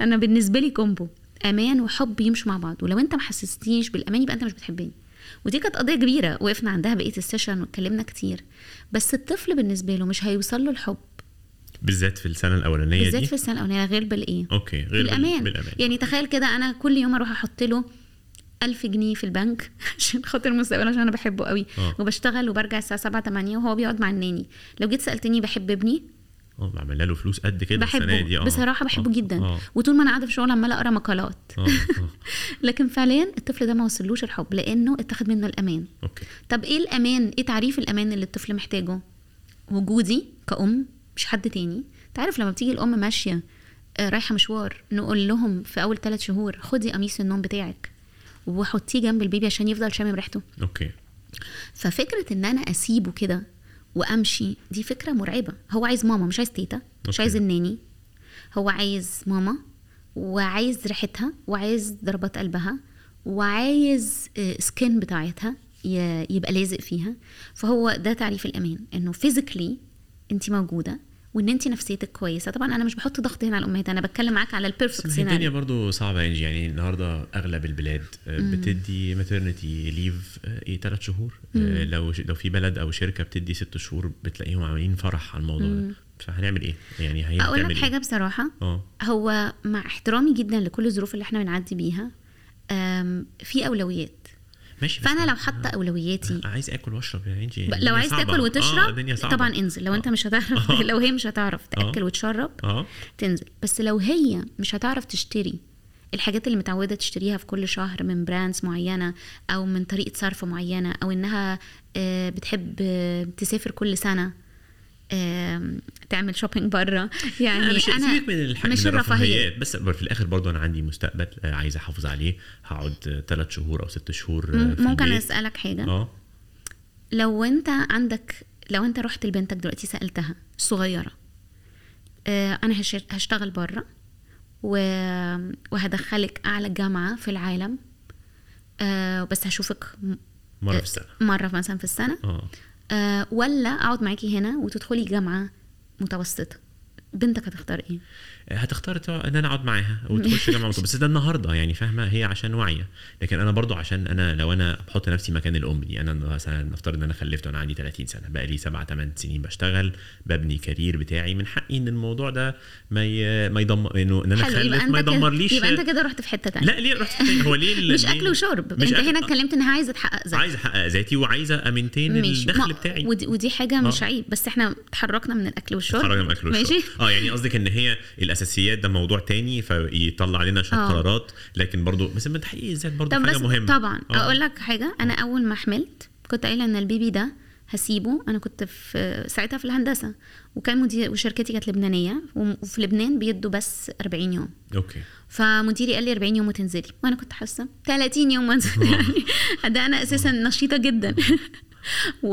أنا بالنسبة لي combo أمان وحب يمشوا مع بعض. ولو أنت ما حسستنيش بالأمان يبقى أنت مش بتحبني. ودي كانت قضية كبيرة وقفنا عندها بقية ال session واتكلمنا كتير. بس الطفل بالنسبة له مش هيوصل له الحب. بالذات في السنة الأولانية بالذات دي؟ في السنة الأولانية غير بالإيه؟ okay غير بال- بالأمان. بالأمان. يعني تخيل كده أنا كل يوم أروح أحط له ألف جنيه في البنك عشان خاطر المستقبل عشان أنا بحبه قوي. آه. وبشتغل وبرجع الساعة 7 8 وهو بيقعد مع ال nanny. لو جيت سألتني بحب ابني؟ آه بعمل له فلوس قد كده السنة بحبه. دي. آه. بصراحة بحبه آه. جدا. آه. وطول ما أنا قاعدة في شغل عمالة أقرأ مقالات. آه. آه. لكن فعليا الطفل ده ما وصلوش الحب لأنه اتخذ منه الأمان. okay. طب إيه الأمان؟ إيه تعريف الأمان اللي الطفل محتاجه؟ وجودي كأم مش حد تاني. تعرف لما بتيجي الأم ماشية آه، رايحة مشوار نقول لهم في أول ثلاث شهور خدي قميص النوم بتاعك وحطيه جنب ال baby عشان يفضل شامم ريحته. okay. ففكرة إن أنا أسيبه كده وأمشي دي فكرة مرعبة. هو عايز ماما مش عايز تيتا مش okay. عايز ال nanny. هو عايز ماما وعايز ريحتها وعايز ضربات قلبها وعايز آه، skin بتاعتها ي- يبقى لازق فيها. فهو ده تعريف الأمان إنه physically انت موجوده وإن انت نفسيتك كويسة. طبعا أنا مش بحط ضغط هنا على الأمهات أنا بتكلم معاك على ال perfect هي الدنيا سيناريو برضو صعبة يا انجي يعني النهاردة أغلب البلاد آه، بتدي maternity leave إيه ثلاث شهور. آه، لو لو في بلد أو شركة بتدي ست شهور بتلاقيهم عاملين فرح على الموضوع ده. فهنعمل إيه؟ يعني هي أقول لك إيه؟ حاجة بصراحة. آه. هو مع احترامي جدا لكل الظروف اللي إحنا بنعدي بيها في أولويات. ماشي. فأنا لو حاطة اولوياتي عايز آكل وأشرب يا الدنيا لو عايز. تاكل وتشرب صعبة. طبعا انزل. لو انت مش هتعرف آه. لو هي مش هتعرف تاكل آه. وتشرب آه. تنزل. بس لو هي مش هتعرف تشتري الحاجات اللي متعودة تشتريها في كل شهر من brands معينة أو من طريقة صرف معينة أو إنها آه، بتحب آه، تسافر كل سنة آم، تعمل shopping بره يعني مش أنا سيبك من الحاجة مش من الرفاهيات بس في الآخر برضو أنا عندي مستقبل آه، عايز أحافظ عليه. هقعد ثلاث شهور أو ست شهور آه، في ممكن البيت. أسألك حاجة؟ آه. لو أنت عندك لو أنت رحت لبنتك دلوقتي سألتها صغيرة آه أنا هش- هشتغل بره. وهدخلك أعلى جامعة في العالم بس هشوفك م- مرة في السنة. مرة مثلا في السنة. آه. ولا أقعد معاكي هنا وتدخلي جامعة متوسطة؟ بنتك هتختار إيه؟ هتختار إن أنا أقعد معاها وتخش جامعة مطلوب. بس ده النهارده يعني فاهمة؟ هي عشان واعية. لكن أنا برضو عشان أنا لو أنا بحط نفسي مكان الأم دي أنا مثلا نفترض إن أنا خلفت وأنا عندي 30 سنة بقى لي 7 8 سنين بشتغل ببني كارير بتاعي من حقي إن الموضوع ده ما ي... ما يدمر إنه إن أنا اخلف ما يدمرليش يبقى أنت كده رحت في حتة تانية. لا ليه رحت فين؟ هو ليه مش أكل وشرب. مش أنت أكل- هنا اتكلمت انها عايزة تحقق ذات عايز أحقق ذاتي وعايزة أمنتين الدخل بتاعي. ودي, ودي حاجة مش آه. عيب. بس إحنا اتحركنا من الأكل والشرب. خرجنا من الأكل والشرب. ماشي. آه يعني قصدك إن هي الأساسيات ده موضوع تاني فيطلع علينا شوية آه. قرارات لكن برضو بس تحقيق الذات برضو حاجة مهمة. طبعا آه. أقول لك حاجة أنا أول ما حملت كنت قايلة إن ال baby ده هسيبه أنا كنت في ساعتها في الهندسة وكان مدير وشركتي كانت لبنانية وفي لبنان بيدوا بس 40 يوم. okay. فمديري قال لي 40 يوم وتنزلي وأنا كنت حاسة 30 يوم وأنزل. يعني ده أنا أساسا نشيطة جدا. و...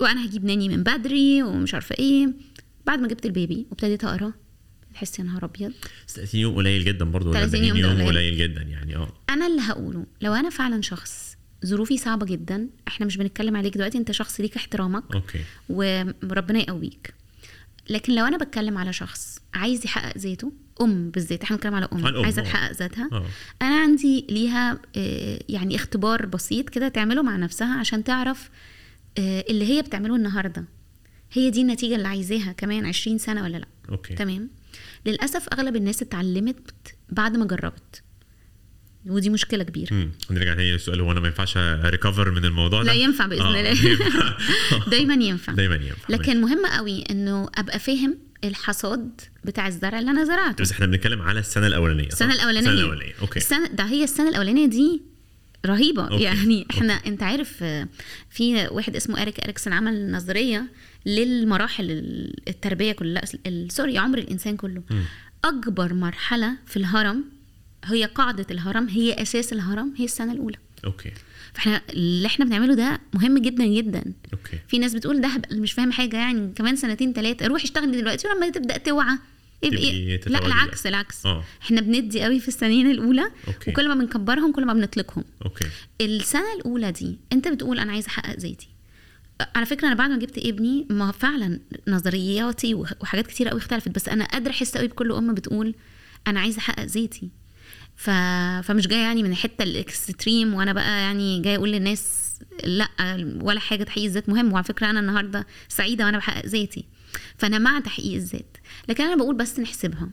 وأنا هجيب ناني من بدري ومش عارفة إيه. بعد ما جبت البيبي وابتديت أقرأ تحس يا نهار أبيض؟ 30 يوم قليل جدا ولا 30 40 يوم يوم قليل. جدا يعني آه. أنا اللي هقوله لو أنا فعلا شخص ظروفي صعبة جدا إحنا مش بنتكلم عليك دلوقتي أنت شخص ليك احترامك أوكي. وربنا يقويك. لكن لو أنا بتكلم على شخص عايز يحقق ذاته أم بالذات إحنا بنتكلم على أم عايزة آه. تحقق ذاتها آه. أنا عندي ليها آه، يعني اختبار بسيط كده تعمله مع نفسها عشان تعرف آه، اللي هي بتعمله النهارده. هي دي النتيجة اللي عايزاها كمان 20 سنة ولا لأ؟ أوكي. تمام؟ للأسف أغلب الناس اتعلمت بعد ما جربت. ودي مشكلة كبيرة. امم نرجع تاني للسؤال هو أنا ما ينفعش ريكفر من الموضوع ده؟ لا ينفع بإذن آه، الله. ينفع. دايما ينفع. دايما ينفع. لكن مهم قوي إنه أبقى فاهم الحصاد بتاع الزرع اللي أنا زرعته. بس إحنا بنتكلم على السنة الأولانية؟ السنة الأولانية. السنة الأولانية. أوكي. السنة ده هي السنة الأولانية دي رهيبة. okay. okay. يعني إحنا okay. أنت عارف آه، في واحد اسمه Erik Erikson عمل نظرية للمراحل ال- التربية كلها sorry عمر الإنسان كله. مم. أكبر مرحلة في الهرم هي قاعدة الهرم هي أساس الهرم هي السنة الأولى. okay. فإحنا اللي إحنا بنعمله ده مهم جدا جدا. okay. في ناس بتقول ده هبقى مش فاهم حاجة يعني كمان سنتين ثلاثة روح اشتغلي دلوقتي ولما تبدأ توعى. يبقى لا العكس العكس. آه. إحنا بندي قوي في السنين الأولى okay. وكل ما بنكبرهم كل ما بنطلقهم. okay. السنة الأولى دي أنت بتقول أنا عايزة أحقق ذاتي على فكرة أنا بعد ما جبت ابني ما فعلا نظرياتي وح- وحاجات كتير قوي اختلفت بس أنا قادرة أحس قوي بكل أم بتقول أنا عايزة أحقق ذاتي. ف... فمش جاية يعني من الحتة ال extreme وأنا بقى يعني جاية أقول للناس لأ ولا حاجة تحقيق الذات مهم وعلى فكرة أنا النهارده سعيدة وأنا بحقق ذاتي. فأنا مع تحقيق الذات. لكن أنا بقول بس نحسبها.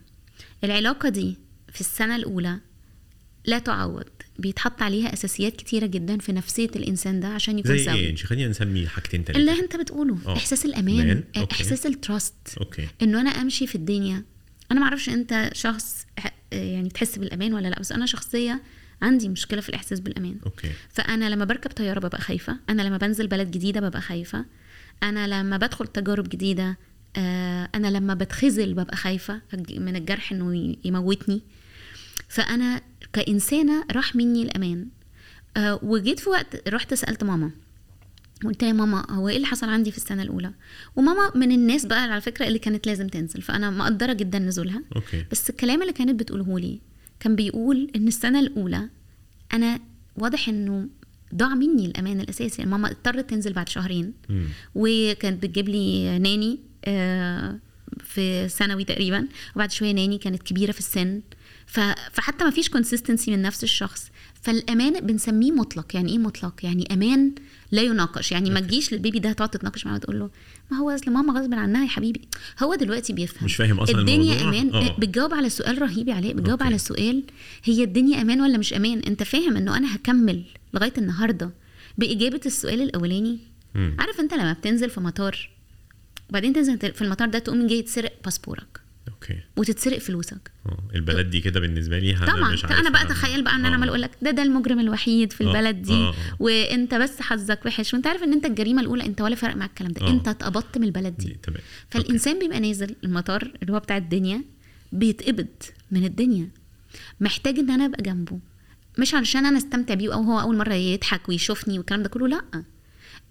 العلاقة دي في السنة الأولى لا تعوض. بيتحط عليها أساسيات كتيرة جدا في نفسية الإنسان ده عشان يكون زي سوي. إيه خلينا نسمي حاجتين اللي ثلاثة أنت بتقوله آه. إحساس الأمان أمان، okay. إحساس ال trust okay. إنه أنا أمشي في الدنيا. أنا ما أعرفش أنت شخص يعني تحس بالأمان ولا لأ بس أنا شخصية عندي مشكلة في الإحساس بالأمان. okay. فأنا لما بركب طيارة ببقى خايفة أنا لما بنزل بلد جديدة ببقى خايفة أنا لما بدخل تجارب جديدة آه، أنا لما بتخزل ببقى خايفة من الجرح إنه يموتني. فأنا كإنسانة راح مني الأمان. آه، وجيت في وقت رحت سألت ماما. قلت لها يا ماما هو إيه اللي حصل عندي في السنة الأولى؟ وماما من الناس بقى على فكرة اللي كانت لازم تنزل فأنا مقدرة جدا نزولها. أوكي. بس الكلام اللي كانت بتقوله لي كان بيقول إن السنة الأولى أنا واضح إنه ضاع مني الأمان الأساسي. ماما اضطرت تنزل بعد شهرين. وكانت بتجيب لي nanny آه، في ثانوي تقريبا. وبعد شوية nanny كانت كبيرة في السن. فحتى ما فيش consistency من نفس الشخص. فالأمان بنسميه مطلق. يعني إيه مطلق؟ يعني أمان لا يناقش. يعني ما تجيش لل baby ده تقعد تتناقش معاه وتقول له ما هو أصل ماما غصب عنها يا حبيبي. هو دلوقتي بيفهم. مش فاهم أصلاً الدنيا الموضوع. أمان. آه. بتجاوب على سؤال رهيب يا علاء. بتجاوب okay. على سؤال هي الدنيا أمان ولا مش أمان؟ أنت فاهم إنه أنا هكمل لغاية النهارده بإجابة السؤال الأولاني؟ مم. عارف أنت لما بتنزل في مطار وبعدين تنزل في المطار ده تقوم جاي تسرق passport ك. okay. وتتسرق فلوسك. أه البلد دي كده بالنسبة لي أنا طبعا. مش أنا بقى عارفة. تخيل بقى إن أنا آه. عمال أقول لك ده ده المجرم الوحيد في آه، البلد دي آه. وأنت بس حظك وحش. وأنت عارف إن أنت الجريمة الأولى أنت ولا فرق معاك الكلام ده. آه. أنت اتقبضت من البلد دي. دي تمام. فالإنسان بيبقى نازل المطار اللي هو بتاع الدنيا بيتقبض من الدنيا. محتاج إن أنا أبقى جنبه. مش علشان أنا أستمتع بيه أو هو أول مرة يضحك ويشوفني والكلام ده كله لأ.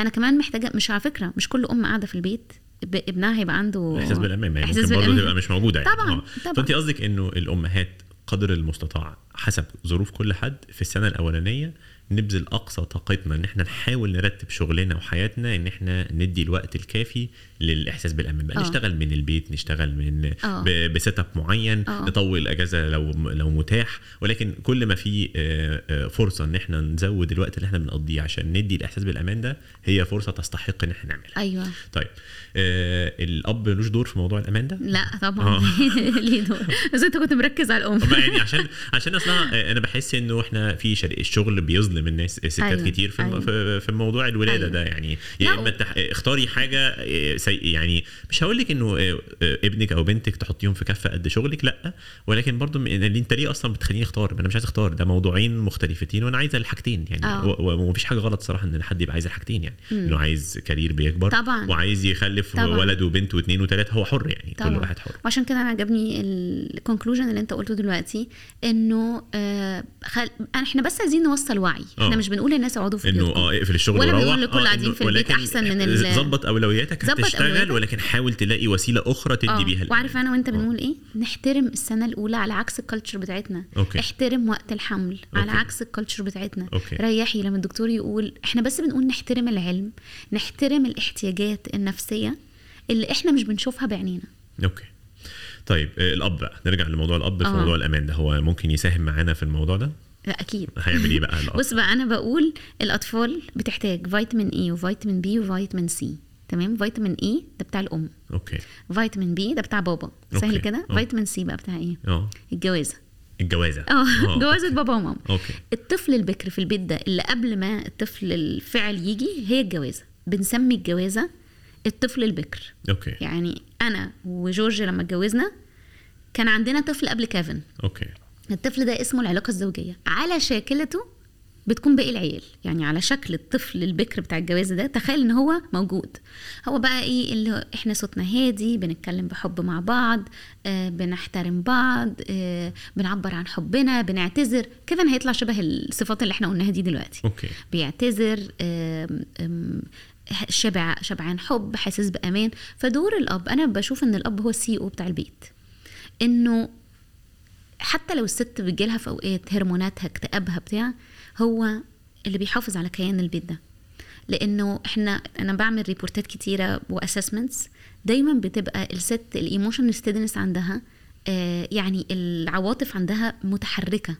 أنا كمان محتاجة مش على فكرة مش كل أم قاعدة في البيت ابنها هيبقى عنده احساس بالأمان يعني ممكن برضه. تبقى مش موجودة يعني طبعاً، آه. طبعاً. فانت قصدك إنه الأمهات قدر المستطاع حسب ظروف كل حد في السنة الأولانية نبذل أقصى طاقتنا إن إحنا نحاول نرتب شغلنا وحياتنا إن إحنا ندي الوقت الكافي للإحساس بالامان بقى آه. نشتغل من البيت نشتغل من آه. بسيت اب معين آه. نطول الأجازة لو لو متاح ولكن كل ما في آه، آه، فرصة إن إحنا نزود الوقت اللي إحنا بنقضيه عشان ندي الإحساس بالأمان ده هي فرصة تستحق إن إحنا نعملها أيوه طيب آه الأب ملوش دور في موضوع الأمان ده لا طبعا ليه دور بس أنت كنت مركز على الأم يعني عشان عشان أصلا آه، أنا بحس إنه إحنا في. الشغل بيظلم الناس ستات أيوة،. كتير في. أيوة. في موضوع الولادة أيوة. ده يعني يا إما. اختاري حاجة سي... يعني مش هقول لك إنه آه، آه، ابنك أو بنتك تحطيهم في كفة قد شغلك لأ. ولكن برضو اللي أنت ليه أصلا بتخليني أختار؟ أنا مش عايز أختار. ده موضوعين مختلفتين وأنا عايزه الحاجتين يعني. آه. ومفيش حاجة غلط صراحة إن حد يبقى عايز الحاجتين يعني. مم. إنه عايز career بيكبر طبعاً. وعايز يخلف طبعاً. ولد وبنت واثنين وثلاثه هو حر يعني كل طبعا. واحد حر. وعشان كده أنا عجبني ال conclusion اللي أنت قلته دلوقتي إنه آه خل... إحنا بس عايزين نوصل وعي. إحنا آه. مش بنقول للناس اقعدوا في إنه آه اقفل الشغل ولا بنقول لكل قاعدين في البيت أحسن من ظبط أولوياتك ظبط أولوياتك. ولكن حاول تلاقي وسيلة أخرى تدي آه بيها وعارف. أنا وأنت آه. بنقول إيه نحترم السنة الأولى على عكس ال culture بتاعتنا okay. احترم وقت الحمل على okay. عكس ال culture بتاعتنا okay. ريحي لما الدكتور يقول إحنا بس بنقول نحترم العلم نحترم الاحتياجات النفسية اللي إحنا مش بنشوفها بعينينا أوكي طيب آه، الأب بقى نرجع لموضوع الأب في آه. موضوع الأمان ده هو ممكن يساهم معانا في الموضوع ده لا أكيد هيعمل إيه بقى بص بقى أنا بقول الأطفال بتحتاج فيتامين A وفيتامين B وفيتامين C تمام؟ فيتامين A ده بتاع الأم. okay. فيتامين B ده بتاع بابا. سهل. كده؟ آه. فيتامين C بقى بتاع إيه؟ أه. الجوازة. الجوازة. أه. جوازة بابا وماما. okay. الطفل البكر في البيت ده اللي قبل ما الطفل الفعل يجي هي الجوازة. بنسمي الجوازة الطفل البكر. okay. يعني أنا وجورج لما اتجوزنا كان عندنا طفل قبل كيفن. okay. الطفل ده اسمه العلاقة الزوجية. على شاكلته بتكون باقي العيال. يعني على شكل الطفل البكر بتاع الجواز ده تخيل إن هو موجود. هو بقى إيه اللي إحنا صوتنا هادي بنتكلم بحب مع بعض آه بنحترم بعض آه بنعبر عن حبنا بنعتذر. كيفن هيطلع شبه الصفات اللي إحنا قلناها دي دلوقتي. okay. بيعتذر آم، شبع شبعان حب حاسس بأمان. فدور الأب أنا بشوف إن الأب هو ال CEO بتاع البيت. إنه حتى لو الست بتجيلها في أوقات هرموناتها اكتئابها بتاع هو اللي بيحافظ على كيان البيت ده. لأنه إحنا أنا بعمل report ات كتيرة و assessments دايما بتبقى الست ال emotion steadiness عندها آه يعني العواطف عندها متحركة.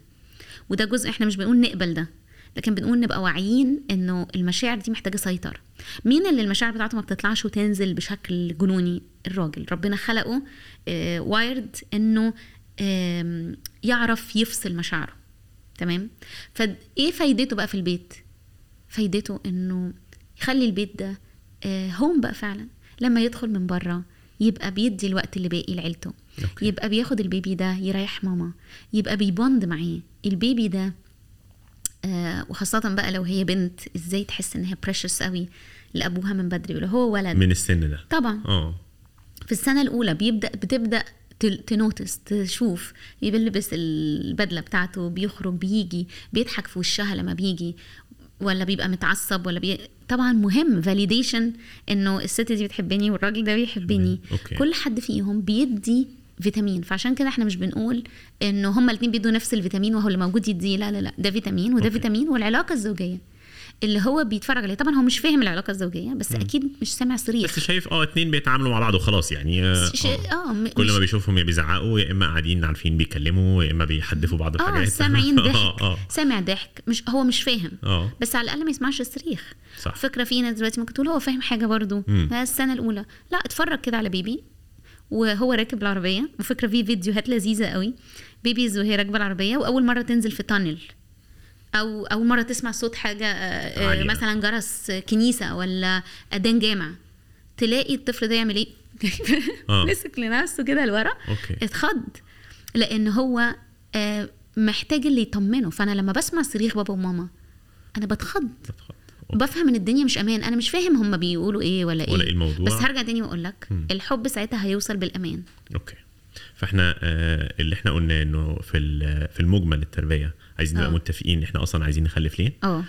وده جزء إحنا مش بنقول نقبل ده لكن بنقول نبقى واعيين إنه المشاعر دي محتاجة سيطرة. مين اللي المشاعر بتاعته ما بتطلعش وتنزل بشكل جنوني؟ الراجل. ربنا خلقه آه wired إنه آم، يعرف يفصل مشاعره. تمام؟ فايه فايدته بقى في البيت؟ فايدته انه يخلي البيت ده home بقى فعلا. لما يدخل من بره يبقى بيدي الوقت اللي باقي لعيلته. okay. يبقى بياخد ال baby ده يريح ماما. يبقى بي bond معاه. البيبي ده آه وخاصة بقى لو هي بنت إزاي تحس ان هي precious قوي لأبوها من بدري؟ ولو هو ولد. من السن ده. طبعا. آه. في السنة الأولى بيبدأ بتبدأ ت notice تشوف بيلبس البدلة بتاعته بيخرج بيجي بيضحك في وشها لما بيجي ولا بيبقى متعصب ولا بي... طبعا مهم validation إنه الست دي بتحبني والراجل ده بيحبني okay. كل حد فيهم بيدي فيتامين فعشان كده إحنا مش بنقول إنه هما الاثنين بيدوا نفس الفيتامين وهو اللي موجود يديه لا لا لا ده فيتامين وده okay. فيتامين والعلاقة الزوجية اللي هو بيتفرج عليه. طبعا هو مش فاهم العلاقة الزوجية بس أكيد مش سامع صريخ بس شايف آه اتنين بيتعاملوا مع بعض وخلاص يعني آه ش- آه. آه م- كل ما بيشوفهم يا بيزعقوا يا إما قاعدين عارفين بيتكلموا يا إما بيحدفوا بعض آه بحاجات سامعين آه ضحك آه. سامع ضحك. مش هو مش فاهم. آه. بس على الأقل ما يسمعش الصريخ صح. فكرة في ناس دلوقتي ممكن تقول هو فاهم حاجة برضو مم. ما السنة الأولى. لا اتفرج كده على بيبي وهو راكب العربية. وفكرة في فيديوهات لذيذة قوي. بيبيز وهي راكبة العربية وأول مرة تنزل في تانل أو أول مرة تسمع صوت حاجة آه، آه، عالية. مثلا جرس كنيسة ولا أذان جامع تلاقي الطفل ده يعمل إيه آه. مسك لنفسه كده لورا اتخض لأن هو محتاج اللي يطمنه فأنا لما بسمع صريخ بابا وماما أنا بتخض اتفضل. بفهم إن الدنيا مش أمان أنا مش فاهم هم بيقولوا إيه ولا إيه ولا إيه الموضوع. بس هرجع تاني وأقول لك. الحب ساعتها هيوصل بالأمان أوكي فإحنا اللي إحنا قلناه إنه في في المجمل التربية عايزين نبقى آه. متفقين إحنا أصلا عايزين نخلف ليه؟ آه.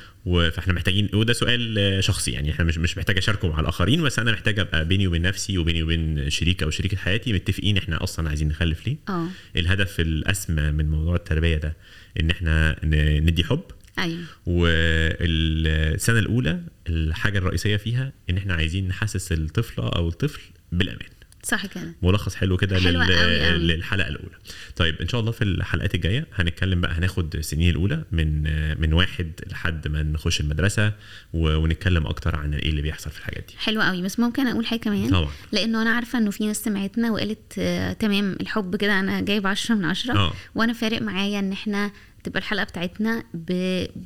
فإحنا محتاجين وده سؤال شخصي يعني إحنا مش مش محتاج أشاركه مع الآخرين بس أنا محتاج أبقى بيني وبين نفسي وبيني وبين شريك أو شريكة حياتي متفقين إحنا أصلا عايزين نخلف ليه؟ آه. الهدف الأسمى من موضوع التربية ده إن إحنا ندي حب. أيوه. والسنة الأولى الحاجة الرئيسية فيها إن إحنا عايزين نحسس الطفله أو الطفل بالأمان. صح كده. ملخص حلو كده لل... للحلقة الأولى. طيب إن شاء الله في الحلقات الجاية هنتكلم بقى هناخد السنين الأولى من من واحد لحد ما نخش المدرسة و... ونتكلم أكتر عن إيه اللي بيحصل في الحاجات دي. حلو قوي. بس ممكن أقول حاجة كمان؟ طبعا. لأنه أنا عارفة إنه في ناس سمعتنا وقالت آه تمام الحب كده أنا جايب 10 من 10 آه. وأنا فارق معايا إن إحنا تبقى الحلقة بتاعتنا ب...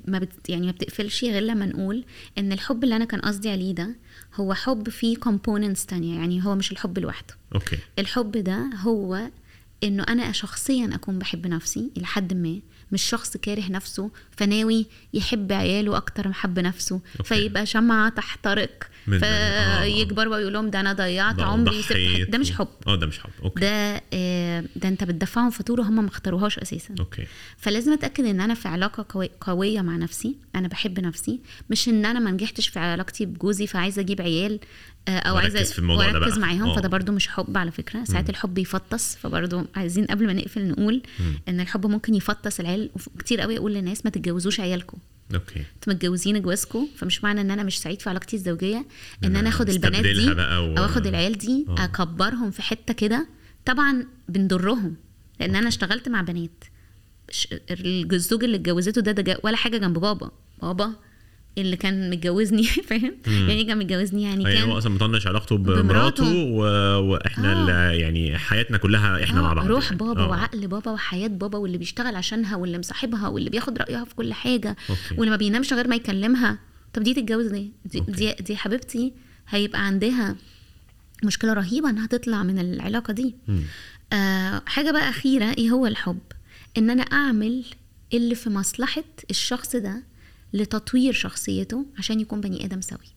ما بت... يعني ما بتقفلش غير لما نقول إن الحب اللي أنا كان قصدي عليه ده هو حب فيه components تانية يعني هو مش الحب لوحده. okay. الحب ده هو إنه أنا شخصيا أكون بحب نفسي إلى حد ما مش شخص كاره نفسه فناوي يحب عياله أكتر ما حب نفسه. okay. فيبقى شمعة تحترق من- آه. فيكبروا بقى يقول لهم ده أنا ضيعت عمري سبت ده مش حب. آه ده مش حب. okay. ده آه، ده أنت بتدفعهم فاتورة هم ما اختاروهاش أساسا. okay. فلازم أتأكد إن أنا في علاقة قوي قوية مع نفسي. أنا بحب نفسي. مش إن أنا ما نجحتش في علاقتي بجوزي فعايزة أجيب عيال آه، أو عايزة في الموضوع ده بقى. معاهم آه. فده برضو مش حب على فكرة. ساعات الحب يفطس فبرضو عايزين قبل ما نقفل نقول إن الحب ممكن يفطس العيال وكتير قوي أقول للناس ما تتجوزوش عيالكم. okay. أنتوا متجوزين جوازكم فمش معنى إن أنا مش سعيد في علاقتي الزوجية. إن أنا آخد البنات دي و- أو آخد العيال دي آه. أكبرهم في حتة كده. طبعا بنضرهم لأن أنا اشتغلت مع بنات. الزوج اللي اتجوزته ده, ده ولا حاجة جنب بابا. بابا اللي كان متجوزني فاهم يعني كان متجوزني يعني يعني كان هو أصلا مطنش علاقته بمراته. و... وإحنا آه. يعني حياتنا كلها إحنا مع آه، بعض روح يعني. بابا آه. وعقل بابا وحياة بابا واللي بيشتغل عشانها واللي مصاحبها واللي بياخد رأيها في كل حاجة أوكي. واللي ما بينامش غير ما يكلمها طب دي تتجوز ليه دي okay. دي, دي حبيبتي هيبقى عندها مشكلة رهيبة إنها تطلع من العلاقة دي. آه حاجة بقى أخيرة إيه هو الحب إن أنا أعمل اللي في مصلحة الشخص ده لتطوير شخصيته عشان يكون بني آدم سوي.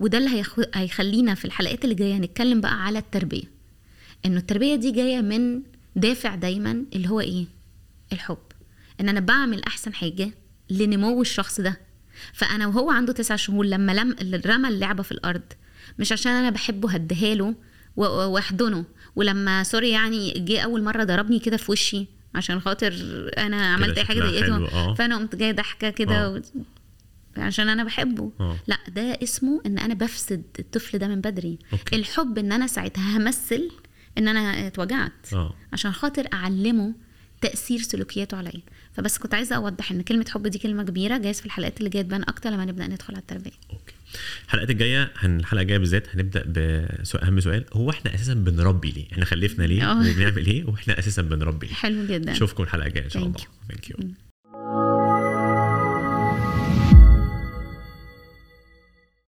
وده اللي هيخ... هيخلينا في الحلقات اللي جاية نتكلم بقى على التربية. إنه التربية دي جاية من دافع دايما اللي هو إيه؟ الحب. إن أنا بعمل أحسن حاجة لنمو الشخص ده. فأنا وهو عنده تسع شهور لما لم رمى اللعبة في الأرض مش عشان أنا بحبه هديها له وأحضنه. ولما sorry يعني جه أول مرة ضربني كده في وشي عشان خاطر أنا عملت أي حاجة ضايقته آه. فأنا قمت جاية ضحكة كده آه. و... عشان أنا بحبه آه. لا ده اسمه إن أنا بفسد الطفل ده من بدري okay. الحب إن أنا ساعتها همثل إن أنا اتوجعت آه عشان خاطر أعلمه تأثير سلوكياته عليا فبس كنت عايزة أوضح إن كلمة حب دي كلمة كبيرة جايز في الحلقات اللي جاية تبان أكتر لما نبدأ ندخل على التربية okay الحلقات الجاية هن الحلقة الجاية بالذات هنبدأ بسؤال أهم سؤال هو إحنا أساسا بنربي ليه؟ إحنا خلفنا ليه؟ آه. وبنعمل إيه؟ وإحنا أساسا بنربي ليه؟ حلو جدا اشوفكم الحلقة الجاية إن شاء الله. thank you